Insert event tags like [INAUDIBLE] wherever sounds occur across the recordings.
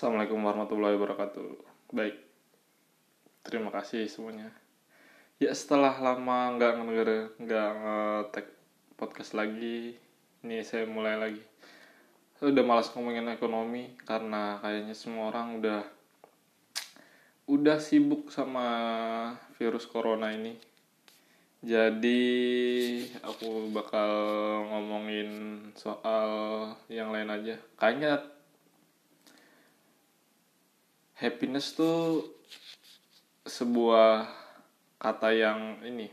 Assalamualaikum warahmatullahi wabarakatuh. Baik, terima kasih semuanya. Ya setelah lama nggak ngedenger nggak nge-tag podcast lagi, ini saya mulai lagi. Saya udah malas ngomongin ekonomi karena kayaknya semua orang udah udah sibuk sama virus corona ini. Jadi aku bakal ngomongin soal yang lain aja. Kayaknya happiness tuh sebuah kata yang ini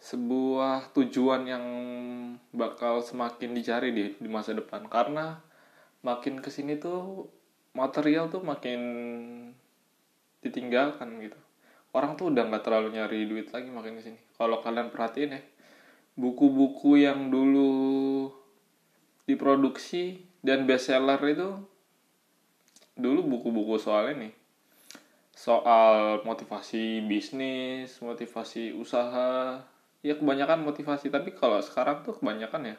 sebuah tujuan yang bakal semakin dicari di di masa depan. Karena makin ke sini tuh material tuh makin ditinggalkan gitu. Orang tuh udah nggak terlalu nyari duit lagi makin ke sini kalau kalian perhatiin ya buku-buku yang dulu diproduksi dan bestseller itu dulu buku-buku soal ini. Soal motivasi bisnis motivasi usaha. Ya kebanyakan motivasi tapi kalau sekarang tuh kebanyakan ya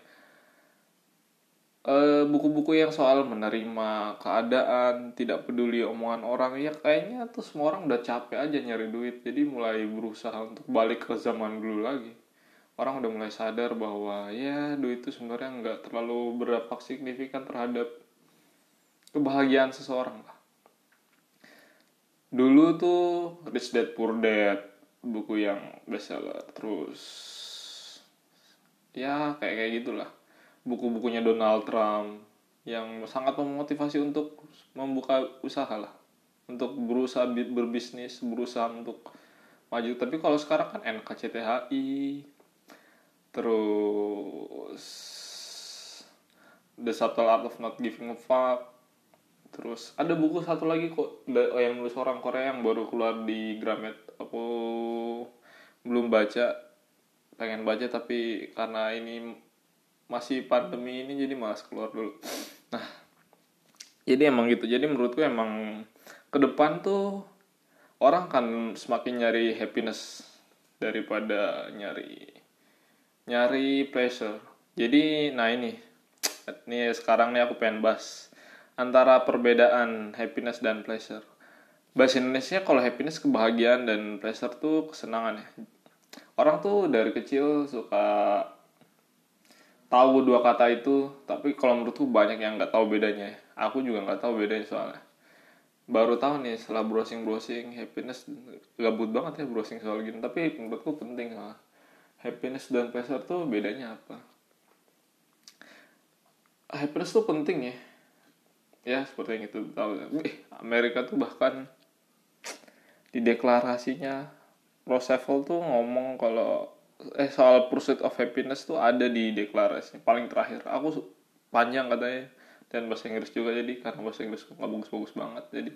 eh, buku-buku yang soal menerima keadaan tidak peduli omongan orang ya kayaknya tuh semua orang udah capek aja nyari duit. Jadi mulai berusaha untuk balik ke zaman dulu lagi. Orang udah mulai sadar bahwa ya duit itu sebenarnya nggak terlalu berdampak signifikan terhadap kebahagiaan seseorang lah dulu tuh Rich Dad Poor Dad buku yang bestseller. Terus ya kayak kayak gitulah. Buku-bukunya Donald Trump yang sangat memotivasi untuk membuka usaha lah. Untuk berusaha bi- berbisnis berusaha untuk maju. Tapi kalau sekarang kan NKCTHI terus The Subtle Art of Not Giving a Fuck terus ada buku satu lagi kok da- yang nulis orang Korea yang baru keluar di Gramet. Aku belum baca pengen baca tapi karena ini masih pandemi ini jadi malas keluar dulu. Nah jadi emang gitu. Jadi menurutku emang ke depan tuh orang kan semakin nyari happiness daripada nyari nyari pleasure. Jadi nah ini [TSK] ini sekarang nih aku pengen bahas antara perbedaan happiness dan pleasure. Bahasa Indonesia kalau happiness kebahagiaan dan pleasure tuh kesenangan ya. Orang tuh dari kecil suka tahu dua kata itu tapi kalau menurutku banyak yang nggak tahu bedanya aku juga nggak tahu bedanya soalnya. Baru tahu nih setelah browsing browsing happiness gabut banget ya browsing soal gini. Tapi menurutku penting lah happiness dan pleasure tuh bedanya apa. Happiness tuh penting ya ya seperti yang itu. Tahu eh, Amerika tuh bahkan di deklarasinya Roosevelt tuh ngomong kalau eh soal pursuit of happiness tuh ada di deklarasi paling terakhir. Aku panjang katanya. Dan bahasa Inggris juga jadi karena bahasa Inggris nggak bagus-bagus banget jadi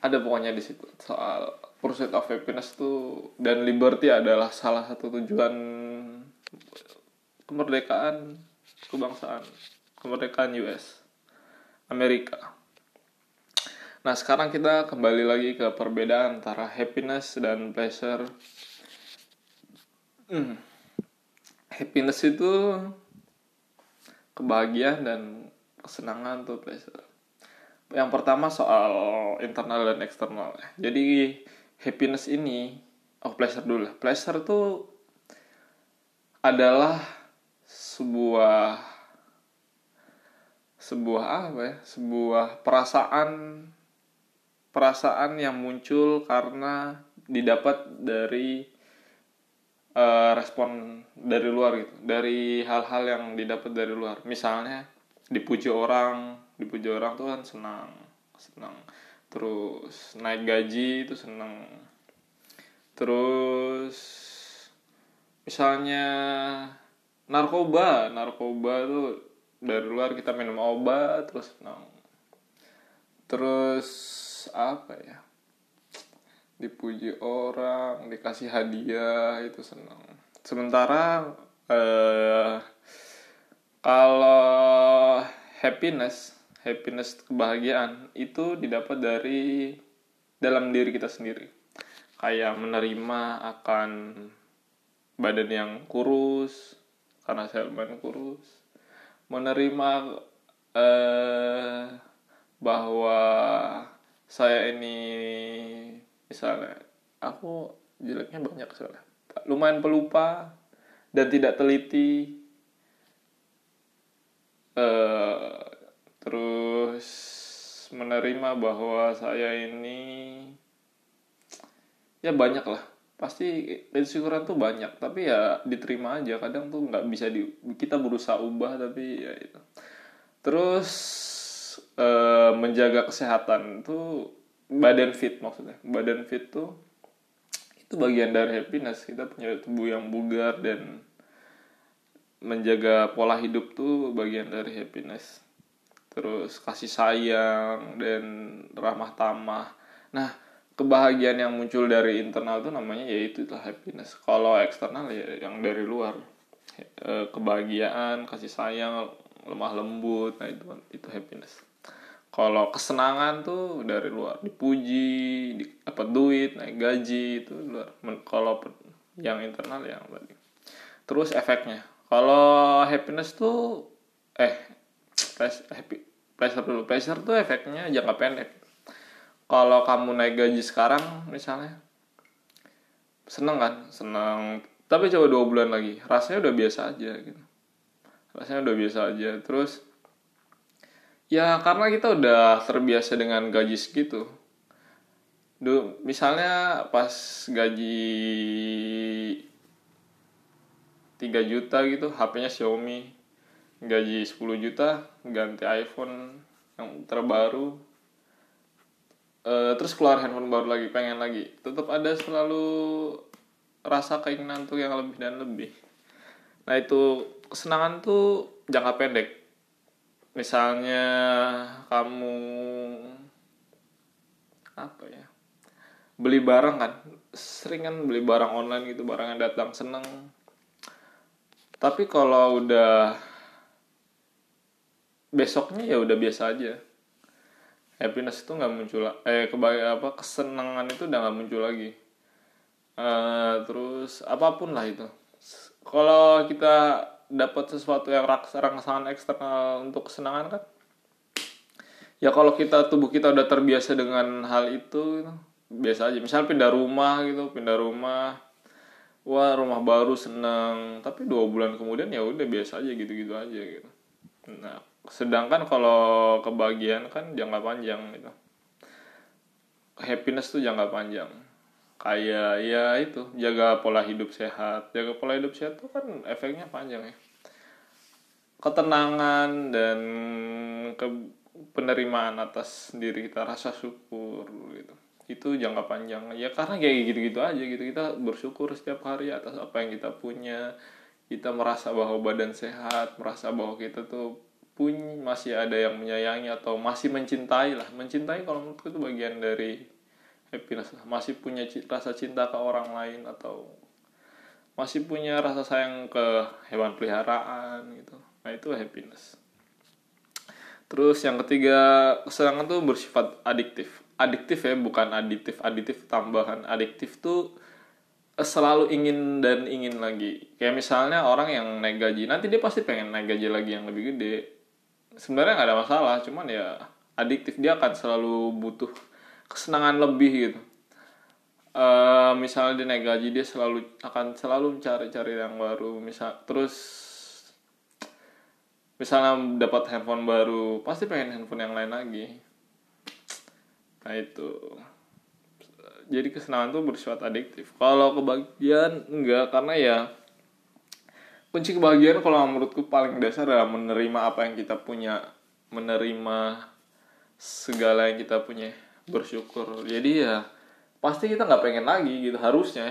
ada pokoknya di situ soal pursuit of happiness tuh. Dan liberty adalah salah satu tujuan kemerdekaan kebangsaan kemerdekaan US Amerika Nah, sekarang kita kembali lagi ke perbedaan antara happiness dan pleasure. Hmm. Happiness itu kebahagiaan dan kesenangan tuh pleasure. Yang pertama soal internal dan eksternal. Jadi happiness ini, oh pleasure dulu lah. Pleasure tuh adalah sebuah sebuah apa ya? Sebuah perasaan perasaan yang muncul karena didapat dari eh, respon dari luar gitu. Dari hal-hal yang didapat dari luar. Misalnya dipuji orang dipuji orang tuh kan senang senang. Terus naik gaji itu senang. Terus misalnya narkoba. Narkoba tuh dari luar kita minum obat terus senang terus apa ya? Dipuji orang dikasih hadiah itu senang sementara eh, kalau happiness happiness kebahagiaan itu didapat dari dalam diri kita sendiri. Kayak menerima akan badan yang kurus karena saya lumayan kurus menerima eh, bahwa saya ini misalnya aku jeleknya banyak soalnya. Lumayan pelupa dan tidak teliti. Eh terus menerima bahwa saya ini ya banyak lah pasti insecurean tuh banyak tapi ya diterima aja. Kadang tuh nggak bisa di kita berusaha ubah tapi ya itu. Terus eh, menjaga kesehatan tuh badan fit maksudnya. Badan fit tuh itu bagian dari happiness. Kita punya tubuh yang bugar dan menjaga pola hidup tuh bagian dari happiness. Terus kasih sayang dan ramah tamah. Nah kebahagiaan yang muncul dari internal tuh namanya yaitu itu happiness. Kalau eksternal ya yang dari luar. E, kebahagiaan kasih sayang lemah lembut nah itu itu happiness. Kalau kesenangan tuh dari luar dipuji dapat duit naik gaji itu luar. Kalau yang internal yang tadi. Terus efeknya. Kalau happiness tuh eh pleas- happy pleasure pleasure tuh efeknya jangka pendek kalau kamu naik gaji sekarang misalnya seneng kan? Seneng. Tapi coba dua bulan lagi rasanya udah biasa aja gitu. Rasanya udah biasa aja. Terus ya karena kita udah terbiasa dengan gaji segitu. Duh, misalnya pas gaji 3 juta gitu HP-nya Xiaomi. Gaji 10 juta ganti iPhone yang terbaru Eh, terus keluar handphone baru lagi pengen lagi. Tetap ada selalu rasa keinginan tuh yang lebih dan lebih. Nah itu kesenangan tuh jangka pendek. Misalnya kamu apa ya? Beli barang kan? Sering kan beli barang online gitu barang yang datang seneng. Tapi kalau udah besoknya ya udah biasa aja happiness itu nggak muncul eh kebahagiaan apa kesenangan itu udah nggak muncul lagi. Eh, terus apa pun lah itu. Kalau kita dapat sesuatu yang rangsangan eksternal untuk kesenangan kan ya kalau kita tubuh kita udah terbiasa dengan hal itu gitu, biasa aja. Misal pindah rumah gitu pindah rumah wah rumah baru seneng. Tapi dua bulan kemudian ya udah biasa aja gitu-gitu aja gitu. Nah sedangkan kalau kebahagiaan kan jangka panjang gitu. Happiness tuh jangka panjang. Kayak ya itu jaga pola hidup sehat. Jaga pola hidup sehat tuh kan efeknya panjang ya. Ketenangan dan ke penerimaan atas diri kita rasa syukur gitu. Itu jangka panjang. Ya karena kayak gitu-gitu aja gitu. Kita bersyukur setiap hari atas apa yang kita punya. Kita merasa bahwa badan sehat merasa bahwa kita tuh pun masih ada yang menyayangi atau masih mencintai lah. Mencintai kalau menurutku itu bagian dari happiness lah. Masih punya rasa cinta ke orang lain atau masih punya rasa sayang ke hewan peliharaan gitu. Nah itu happiness. Terus yang ketiga kesenangan tuh bersifat adiktif. Adiktif ya bukan aditif. Aditif tambahan. Adiktif tuh eh, selalu ingin dan ingin lagi. Kayak misalnya orang yang naik gaji nanti dia pasti pengen naik gaji lagi yang lebih gede sebenarnya nggak ada masalah cuman ya adiktif. Dia akan selalu butuh kesenangan lebih gitu. Eh misalnya dia naik gaji dia selalu akan selalu cari-cari yang baru. Misal terus misalnya dapat handphone baru pasti pengen handphone yang lain lagi. Nah itu. Jadi kesenangan tuh bersifat adiktif. Kalau kebahagiaan enggak. Karena ya kunci kebahagiaan kalau menurutku paling dasar adalah menerima apa yang kita punya menerima segala yang kita punya bersyukur. Jadi ya pasti kita nggak pengen lagi gitu harusnya.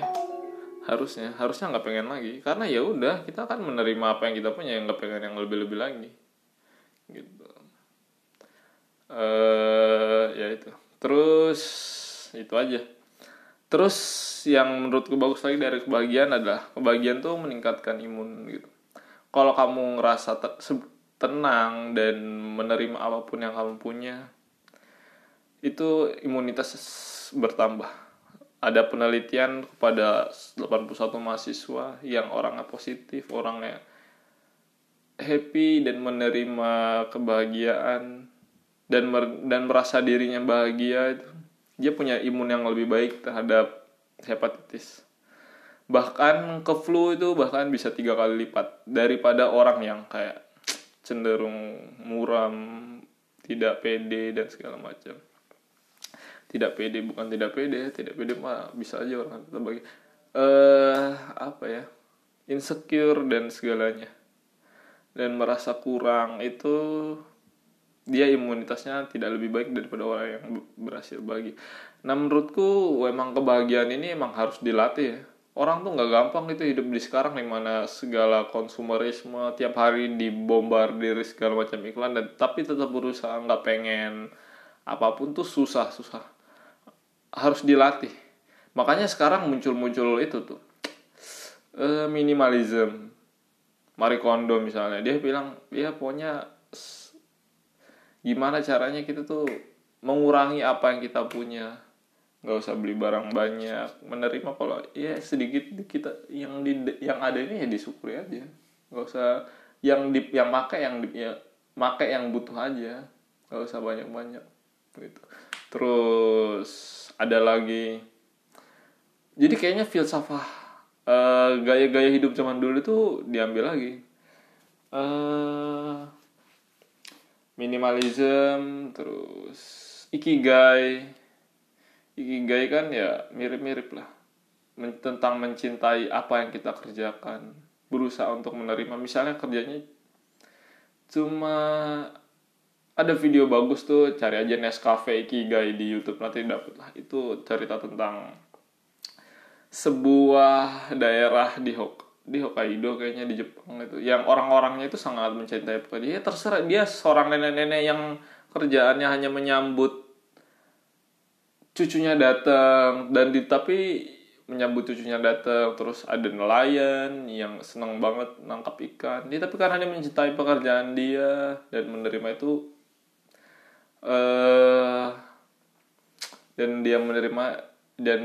Harusnya harusnya nggak pengen lagi. Karena ya udah kita kan menerima apa yang kita punya yang nggak pengen yang lebih lebih lagi. Gitu. Eh ya itu. Terus itu aja terus yang menurutku bagus lagi dari kebahagiaan adalah kebahagiaan tuh meningkatkan imun gitu. Kalau kamu ngerasa tenang dan menerima apa pun yang kamu punya itu imunitas bertambah. Ada penelitian kepada 81 mahasiswa yang orangnya positif orangnya happy dan menerima kebahagiaan dan mer- dan merasa dirinya bahagia itu dia punya imun yang lebih baik terhadap hepatitis. Bahkan ke flu itu bahkan bisa tiga kali lipat daripada orang yang kayak cenderung muram tidak pede dan segala macam. Tidak pede bukan tidak pede tidak pede mah bisa aja orang tetap bagi. Eh apa ya? Insecure dan segalanya. Dan merasa kurang itu dia imunitasnya tidak lebih baik daripada orang yang berhasil bagi. Nah menurutku emang kebahagiaan ini emang harus dilatih ya. Orang tuh nggak gampang itu hidup di sekarang di mana segala konsumerisme tiap hari dibombardir segala macam iklan dan tapi tetap berusaha nggak pengen apa pun tuh susah susah harus dilatih. Makanya sekarang muncul-muncul itu tuh uh, minimalism. Marie Kondo misalnya dia bilang ya pokoknya gimana caranya kita tuh mengurangi apa yang kita punya? Nggak usah beli barang banyak menerima kalau ya sedikit kita yang di yang ada ini ya disyukuri aja. Nggak usah yang di yang make yang di, ya make yang butuh aja. Nggak usah banyak banyak gitu. Terus ada lagi. Jadi kayaknya filsafah uh, gaya-gaya hidup zaman dulu itu diambil lagi. Uh, minimalism terus ikigai. Ikigai kan ya mirip-mirip lah. Men tentang mencintai apa yang kita kerjakan. Berusaha untuk menerima. Misalnya kerjanya cuma ada video bagus tuh cari aja Nescafe Ikigai di YouTube nanti dapet lah. Itu cerita tentang sebuah daerah di Hok di Hokkaido kayaknya di Jepang itu yang orang-orangnya itu sangat mencintai pekerja ya terserah. Dia seorang nenek-nenek yang kerjaannya hanya menyambut cucunya datang. Dan di tapi menyambut cucunya datang terus ada nelayan yang senang banget nangkap ikan. Dia tapi karena dia mencintai pekerjaan dia dan menerima itu eh dan dia menerima dan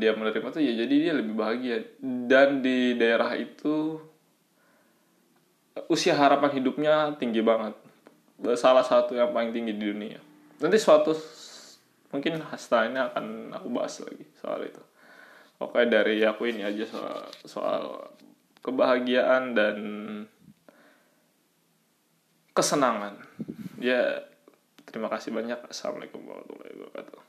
dia menerima tuh ya jadi dia lebih bahagia. Dan di daerah itu usia harapan hidupnya tinggi banget. Salah satu yang paling tinggi di dunia. Nanti suatu mungkin hasta ini akan aku bahas lagi soal itu. Oke dari aku ini aja soal soal kebahagiaan dan kesenangan. Ya terima kasih banyak. Assalamualaikum warahmatullahi wabarakatuh